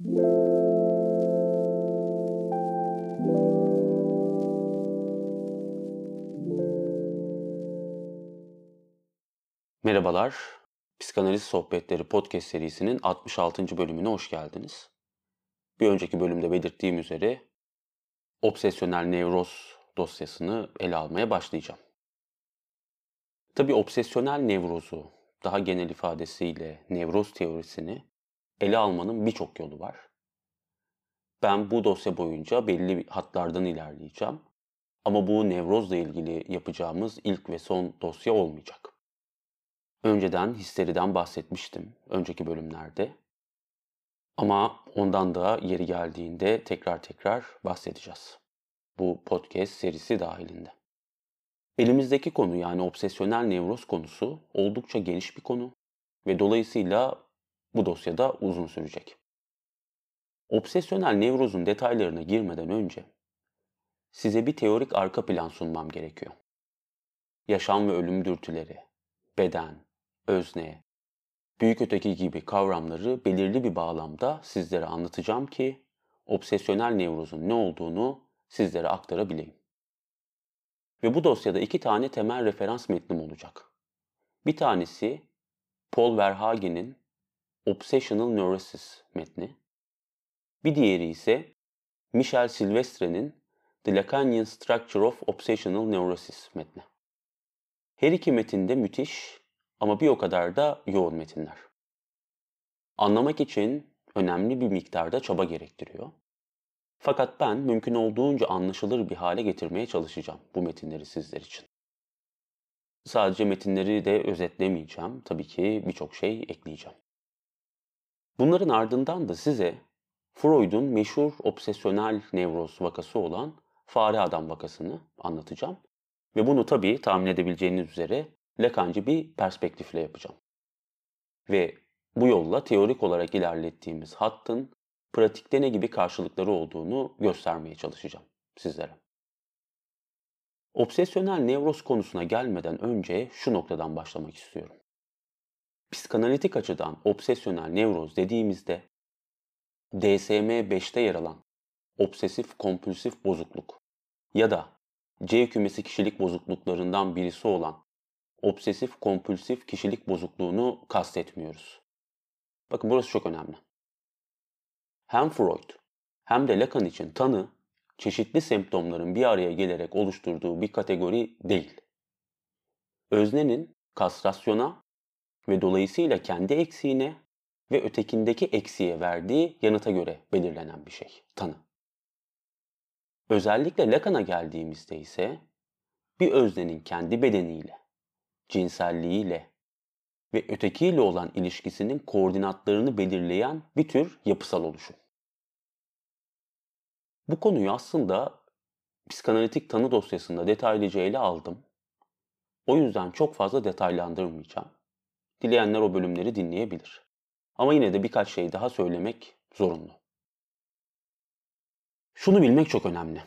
Merhabalar, Psikanaliz Sohbetleri podcast serisinin 66. bölümüne hoş geldiniz. Bir önceki bölümde belirttiğim üzere obsesyonel nevroz dosyasını ele almaya başlayacağım. Tabii obsesyonel nevrozu, daha genel ifadesiyle nevroz teorisini ele almanın birçok yolu var. Ben bu dosya boyunca belli hatlardan ilerleyeceğim. Ama bu nevrozla ilgili yapacağımız ilk ve son dosya olmayacak. Önceden histeriden bahsetmiştim önceki bölümlerde. Ama ondan da yeri geldiğinde tekrar tekrar bahsedeceğiz. Bu podcast serisi dahilinde. Elimizdeki konu yani obsesyonel nevroz konusu oldukça geniş bir konu ve dolayısıyla bu dosyada uzun sürecek. Obsesyonel nevrozun detaylarına girmeden önce size bir teorik arka plan sunmam gerekiyor. Yaşam ve ölüm dürtüleri, beden, özne, büyük öteki gibi kavramları belirli bir bağlamda sizlere anlatacağım ki obsesyonel nevrozun ne olduğunu sizlere aktarabileyim. Ve bu dosyada iki tane temel referans metnim olacak. Bir tanesi Paul Verhagen'in Obsessional Neurosis metni. Bir diğeri ise Michel Silvestre'nin The Lacanian Structure of Obsessional Neurosis metni. Her iki metinde müthiş ama bir o kadar da yoğun metinler. Anlamak için önemli bir miktarda çaba gerektiriyor. Fakat ben mümkün olduğunca anlaşılır bir hale getirmeye çalışacağım bu metinleri sizler için. Sadece metinleri de özetlemeyeceğim. Tabii ki birçok şey ekleyeceğim. Bunların ardından da size Freud'un meşhur obsesyonel nevroz vakası olan fare adam vakasını anlatacağım. Ve bunu tabii tahmin edebileceğiniz üzere Lacancı bir perspektifle yapacağım. Ve bu yolla teorik olarak ilerlettiğimiz hattın pratikte ne gibi karşılıkları olduğunu göstermeye çalışacağım sizlere. Obsesyonel nevroz konusuna gelmeden önce şu noktadan başlamak istiyorum. Psikanalitik açıdan obsesyonel nevroz dediğimizde DSM-5'te yer alan obsesif kompulsif bozukluk ya da C kümesi kişilik bozukluklarından birisi olan obsesif kompulsif kişilik bozukluğunu kastetmiyoruz. Bakın burası çok önemli. Hem Freud hem de Lacan için tanı çeşitli semptomların bir araya gelerek oluşturduğu bir kategori değil. Öznenin kastrasyona ve dolayısıyla kendi eksiğine ve ötekindeki eksiğe verdiği yanıta göre belirlenen bir şey, tanı. Özellikle Lacan'a geldiğimizde ise bir öznenin kendi bedeniyle, cinselliğiyle ve ötekiyle olan ilişkisinin koordinatlarını belirleyen bir tür yapısal oluşum. Bu konuyu aslında psikanalitik tanı dosyasında detaylıca ele aldım. O yüzden çok fazla detaylandırmayacağım. Dileyenler o bölümleri dinleyebilir. Ama yine de birkaç şey daha söylemek zorunlu. Şunu bilmek çok önemli.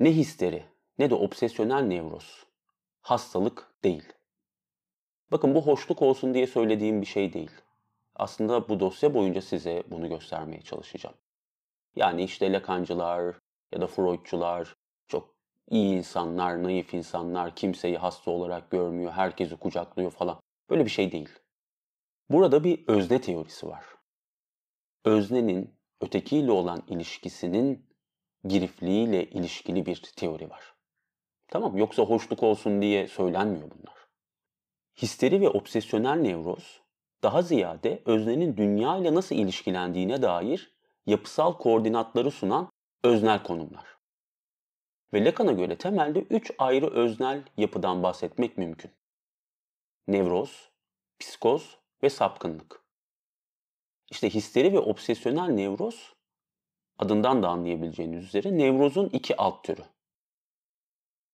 Ne histeri ne de obsesyonel nevroz hastalık değil. Bakın bu hoşluk olsun diye söylediğim bir şey değil. Aslında bu dosya boyunca size bunu göstermeye çalışacağım. Yani işte Lakancılar ya da Freudçular çok iyi insanlar, naif insanlar, kimseyi hasta olarak görmüyor, herkesi kucaklıyor falan. Böyle bir şey değil. Burada bir özne teorisi var. Öznenin ötekiyle olan ilişkisinin girifliğiyle ilişkili bir teori var. Tamam yoksa hoşluk olsun diye söylenmiyor bunlar. Histeri ve obsesyonel nevroz daha ziyade öznenin dünya ile nasıl ilişkilendiğine dair yapısal koordinatları sunan öznel konumlar. Ve Lacan'a göre temelde üç ayrı öznel yapıdan bahsetmek mümkün. Nevroz, psikoz ve sapkınlık. İşte histeri ve obsesyonel nevroz adından da anlayabileceğiniz üzere nevrozun iki alt türü.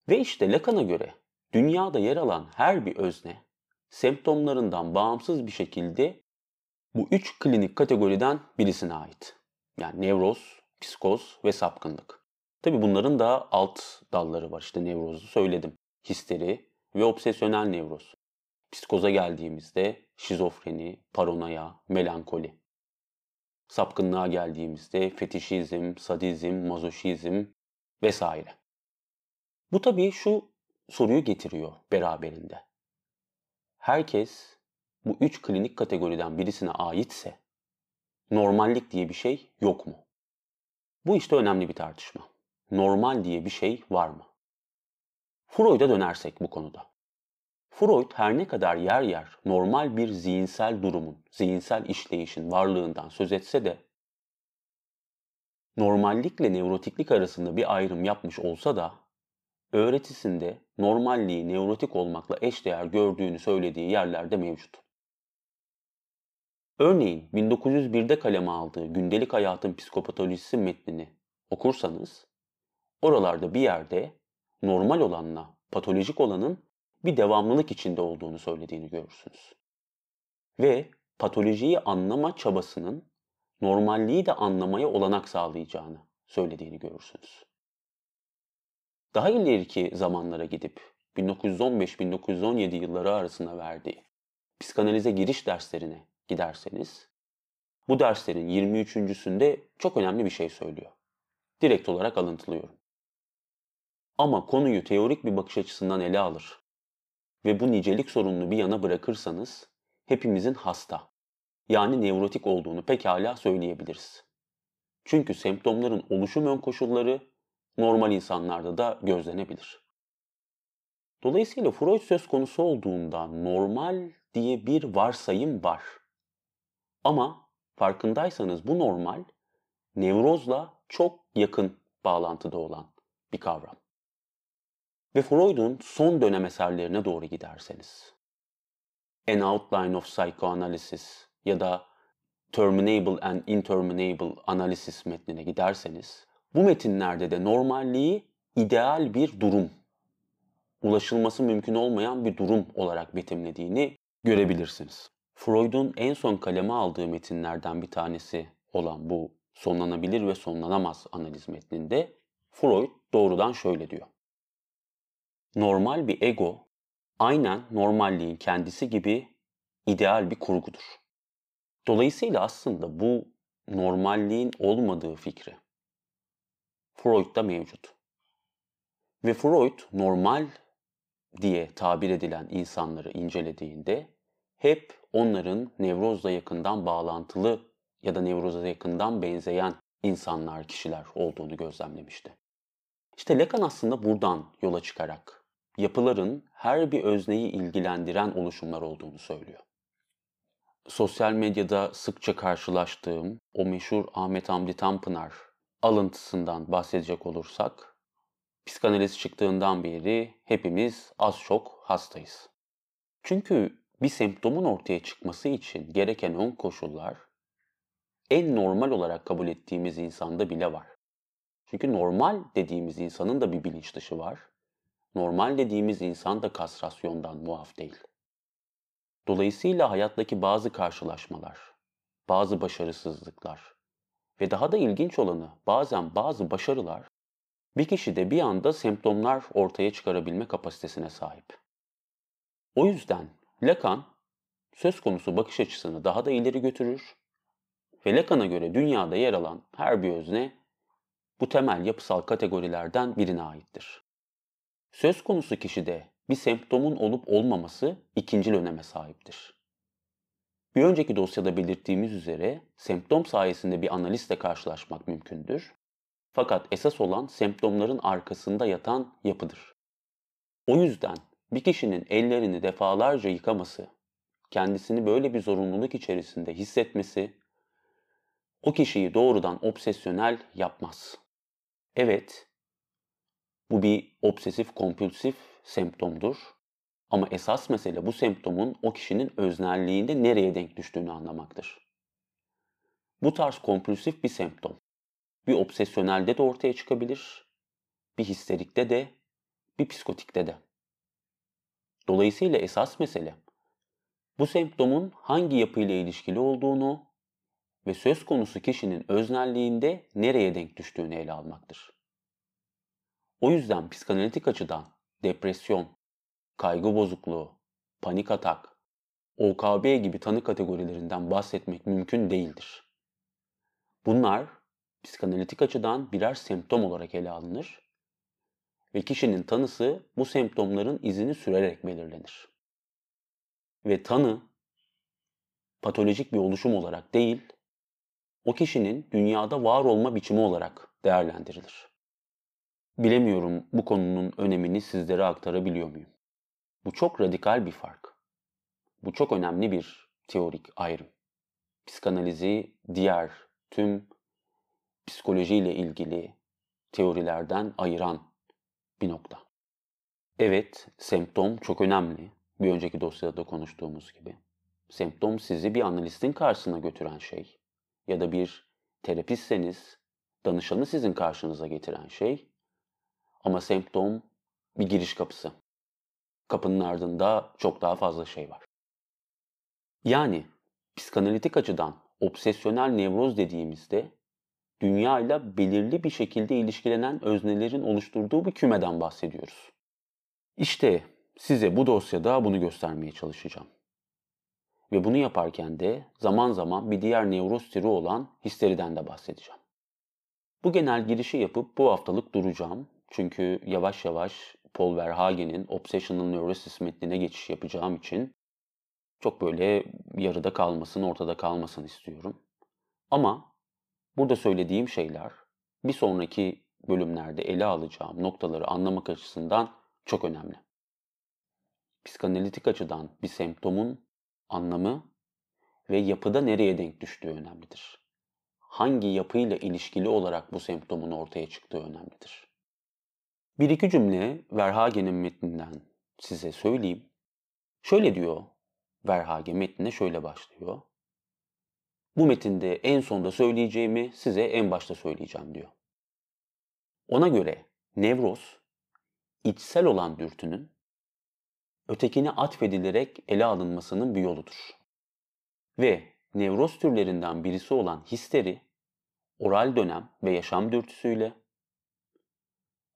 Ve işte Lacan'a göre dünyada yer alan her bir özne semptomlarından bağımsız bir şekilde bu üç klinik kategoriden birisine ait. Yani nevroz, psikoz ve sapkınlık. Tabi bunların da alt dalları var. İşte nevrozu söyledim. Histeri ve obsesyonel nevroz. Psikoza geldiğimizde şizofreni, paranoya, melankoli. sapkınlığa geldiğimizde fetişizm, sadizm, mazoşizm vesaire. Bu tabii şu soruyu getiriyor beraberinde. Herkes bu üç klinik kategoriden birisine aitse normallik diye bir şey yok mu? Bu işte önemli bir tartışma. Normal diye bir şey var mı? Freud'a dönersek bu konuda. Freud her ne kadar yer yer normal bir zihinsel durumun, zihinsel işleyişin varlığından söz etse de normallikle nevrotiklik arasında bir ayrım yapmış olsa da öğretisinde normalliği nevrotik olmakla eşdeğer gördüğünü söylediği yerlerde mevcut. Örneğin 1901'de kaleme aldığı Gündelik Hayatın Psikopatolojisi metnini okursanız oralarda bir yerde normal olanla patolojik olanın bir devamlılık içinde olduğunu söylediğini görürsünüz. Ve patolojiyi anlama çabasının normalliği de anlamaya olanak sağlayacağını söylediğini görürsünüz. Daha ileriki zamanlara gidip 1915-1917 yılları arasında verdiği psikanalize giriş derslerine giderseniz bu derslerin 23.sünde çok önemli bir şey söylüyor. Direkt olarak alıntılıyorum. Ama konuyu teorik bir bakış açısından ele alır ve bu nicelik sorununu bir yana bırakırsanız hepimizin hasta, yani nevrotik olduğunu pekala söyleyebiliriz. Çünkü semptomların oluşum ön koşulları normal insanlarda da gözlenebilir. Dolayısıyla Freud söz konusu olduğunda normal diye bir varsayım var. Ama farkındaysanız bu normal nevrozla çok yakın bağlantıda olan bir kavram. Ve Freud'un son dönem eserlerine doğru giderseniz, An Outline of Psychoanalysis ya da Terminable and Interminable Analysis metnine giderseniz, bu metinlerde de normalliği ideal bir durum, ulaşılması mümkün olmayan bir durum olarak betimlediğini görebilirsiniz. Freud'un en son kaleme aldığı metinlerden bir tanesi olan bu sonlanabilir ve sonlanamaz analiz metninde Freud doğrudan şöyle diyor. Normal bir ego aynen normalliğin kendisi gibi ideal bir kurgudur. Dolayısıyla aslında bu normalliğin olmadığı fikri Freud'da mevcut. Ve Freud normal diye tabir edilen insanları incelediğinde hep onların nevrozla yakından bağlantılı ya da nevroza yakından benzeyen insanlar, kişiler olduğunu gözlemlemişti. İşte Lacan aslında buradan yola çıkarak yapıların her bir özneyi ilgilendiren oluşumlar olduğunu söylüyor. Sosyal medyada sıkça karşılaştığım o meşhur Ahmet Hamdi Tanpınar alıntısından bahsedecek olursak, psikanaliz çıktığından beri hepimiz az çok hastayız. Çünkü bir semptomun ortaya çıkması için gereken ön koşullar en normal olarak kabul ettiğimiz insanda bile var. Çünkü normal dediğimiz insanın da bir bilinç dışı var. Normal dediğimiz insan da kastrasyondan muaf değil. Dolayısıyla hayattaki bazı karşılaşmalar, bazı başarısızlıklar ve daha da ilginç olanı bazen bazı başarılar bir kişide bir anda semptomlar ortaya çıkarabilme kapasitesine sahip. O yüzden Lacan söz konusu bakış açısını daha da ileri götürür ve Lacan'a göre dünyada yer alan her bir özne bu temel yapısal kategorilerden birine aittir. Söz konusu kişide bir semptomun olup olmaması ikinci öneme sahiptir. Bir önceki dosyada belirttiğimiz üzere semptom sayesinde bir analizle karşılaşmak mümkündür. Fakat esas olan semptomların arkasında yatan yapıdır. O yüzden bir kişinin ellerini defalarca yıkaması, kendisini böyle bir zorunluluk içerisinde hissetmesi o kişiyi doğrudan obsesyonel yapmaz. Evet, bu bir obsesif kompulsif semptomdur. Ama esas mesele bu semptomun o kişinin öznelliğinde nereye denk düştüğünü anlamaktır. Bu tarz kompulsif bir semptom bir obsesyonelde de ortaya çıkabilir, bir histerikte de, bir psikotikte de. Dolayısıyla esas mesele bu semptomun hangi yapıyla ilişkili olduğunu ve söz konusu kişinin öznelliğinde nereye denk düştüğünü ele almaktır. O yüzden psikanalitik açıdan depresyon, kaygı bozukluğu, panik atak, OKB gibi tanı kategorilerinden bahsetmek mümkün değildir. Bunlar psikanalitik açıdan birer semptom olarak ele alınır ve kişinin tanısı bu semptomların izini sürerek belirlenir. Ve tanı patolojik bir oluşum olarak değil, o kişinin dünyada var olma biçimi olarak değerlendirilir. Bilemiyorum bu konunun önemini sizlere aktarabiliyor muyum? Bu çok radikal bir fark. Bu çok önemli bir teorik ayrım. Psikanalizi diğer tüm psikolojiyle ilgili teorilerden ayıran bir nokta. Evet, semptom çok önemli. Bir önceki dosyada da konuştuğumuz gibi. Semptom sizi bir analistin karşısına götüren şey ya da bir terapistseniz danışanı sizin karşınıza getiren şey. Ama semptom bir giriş kapısı. Kapının ardında çok daha fazla şey var. Yani psikanalitik açıdan obsesyonel nevroz dediğimizde dünya ile belirli bir şekilde ilişkilenen öznelerin oluşturduğu bir kümeden bahsediyoruz. İşte size bu dosyada bunu göstermeye çalışacağım. Ve bunu yaparken de zaman zaman bir diğer nevroz türü olan histeriden de bahsedeceğim. Bu genel girişi yapıp bu haftalık duracağım. Çünkü yavaş yavaş Paul Verhagen'in Obsessional Neurosis metnine geçiş yapacağım için çok böyle yarıda kalmasın, ortada kalmasın istiyorum. Ama burada söylediğim şeyler bir sonraki bölümlerde ele alacağım noktaları anlamak açısından çok önemli. Psikanalitik açıdan bir semptomun anlamı ve yapıda nereye denk düştüğü önemlidir. Hangi yapıyla ilişkili olarak bu semptomun ortaya çıktığı önemlidir. Bir iki cümle Verhagen'in metninden size söyleyeyim. Şöyle diyor Verhagen metnine şöyle başlıyor. Bu metinde en sonda söyleyeceğimi size en başta söyleyeceğim diyor. Ona göre nevroz içsel olan dürtünün ötekine atfedilerek ele alınmasının bir yoludur. Ve nevroz türlerinden birisi olan histeri, oral dönem ve yaşam dürtüsüyle,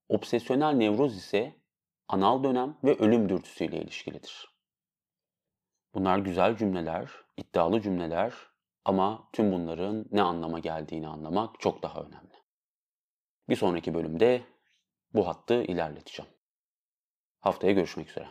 obsesyonel nevroz ise anal dönem ve ölüm dürtüsüyle ilişkilidir. Bunlar güzel cümleler, iddialı cümleler ama tüm bunların ne anlama geldiğini anlamak çok daha önemli. Bir sonraki bölümde bu hattı ilerleteceğim. Haftaya görüşmek üzere.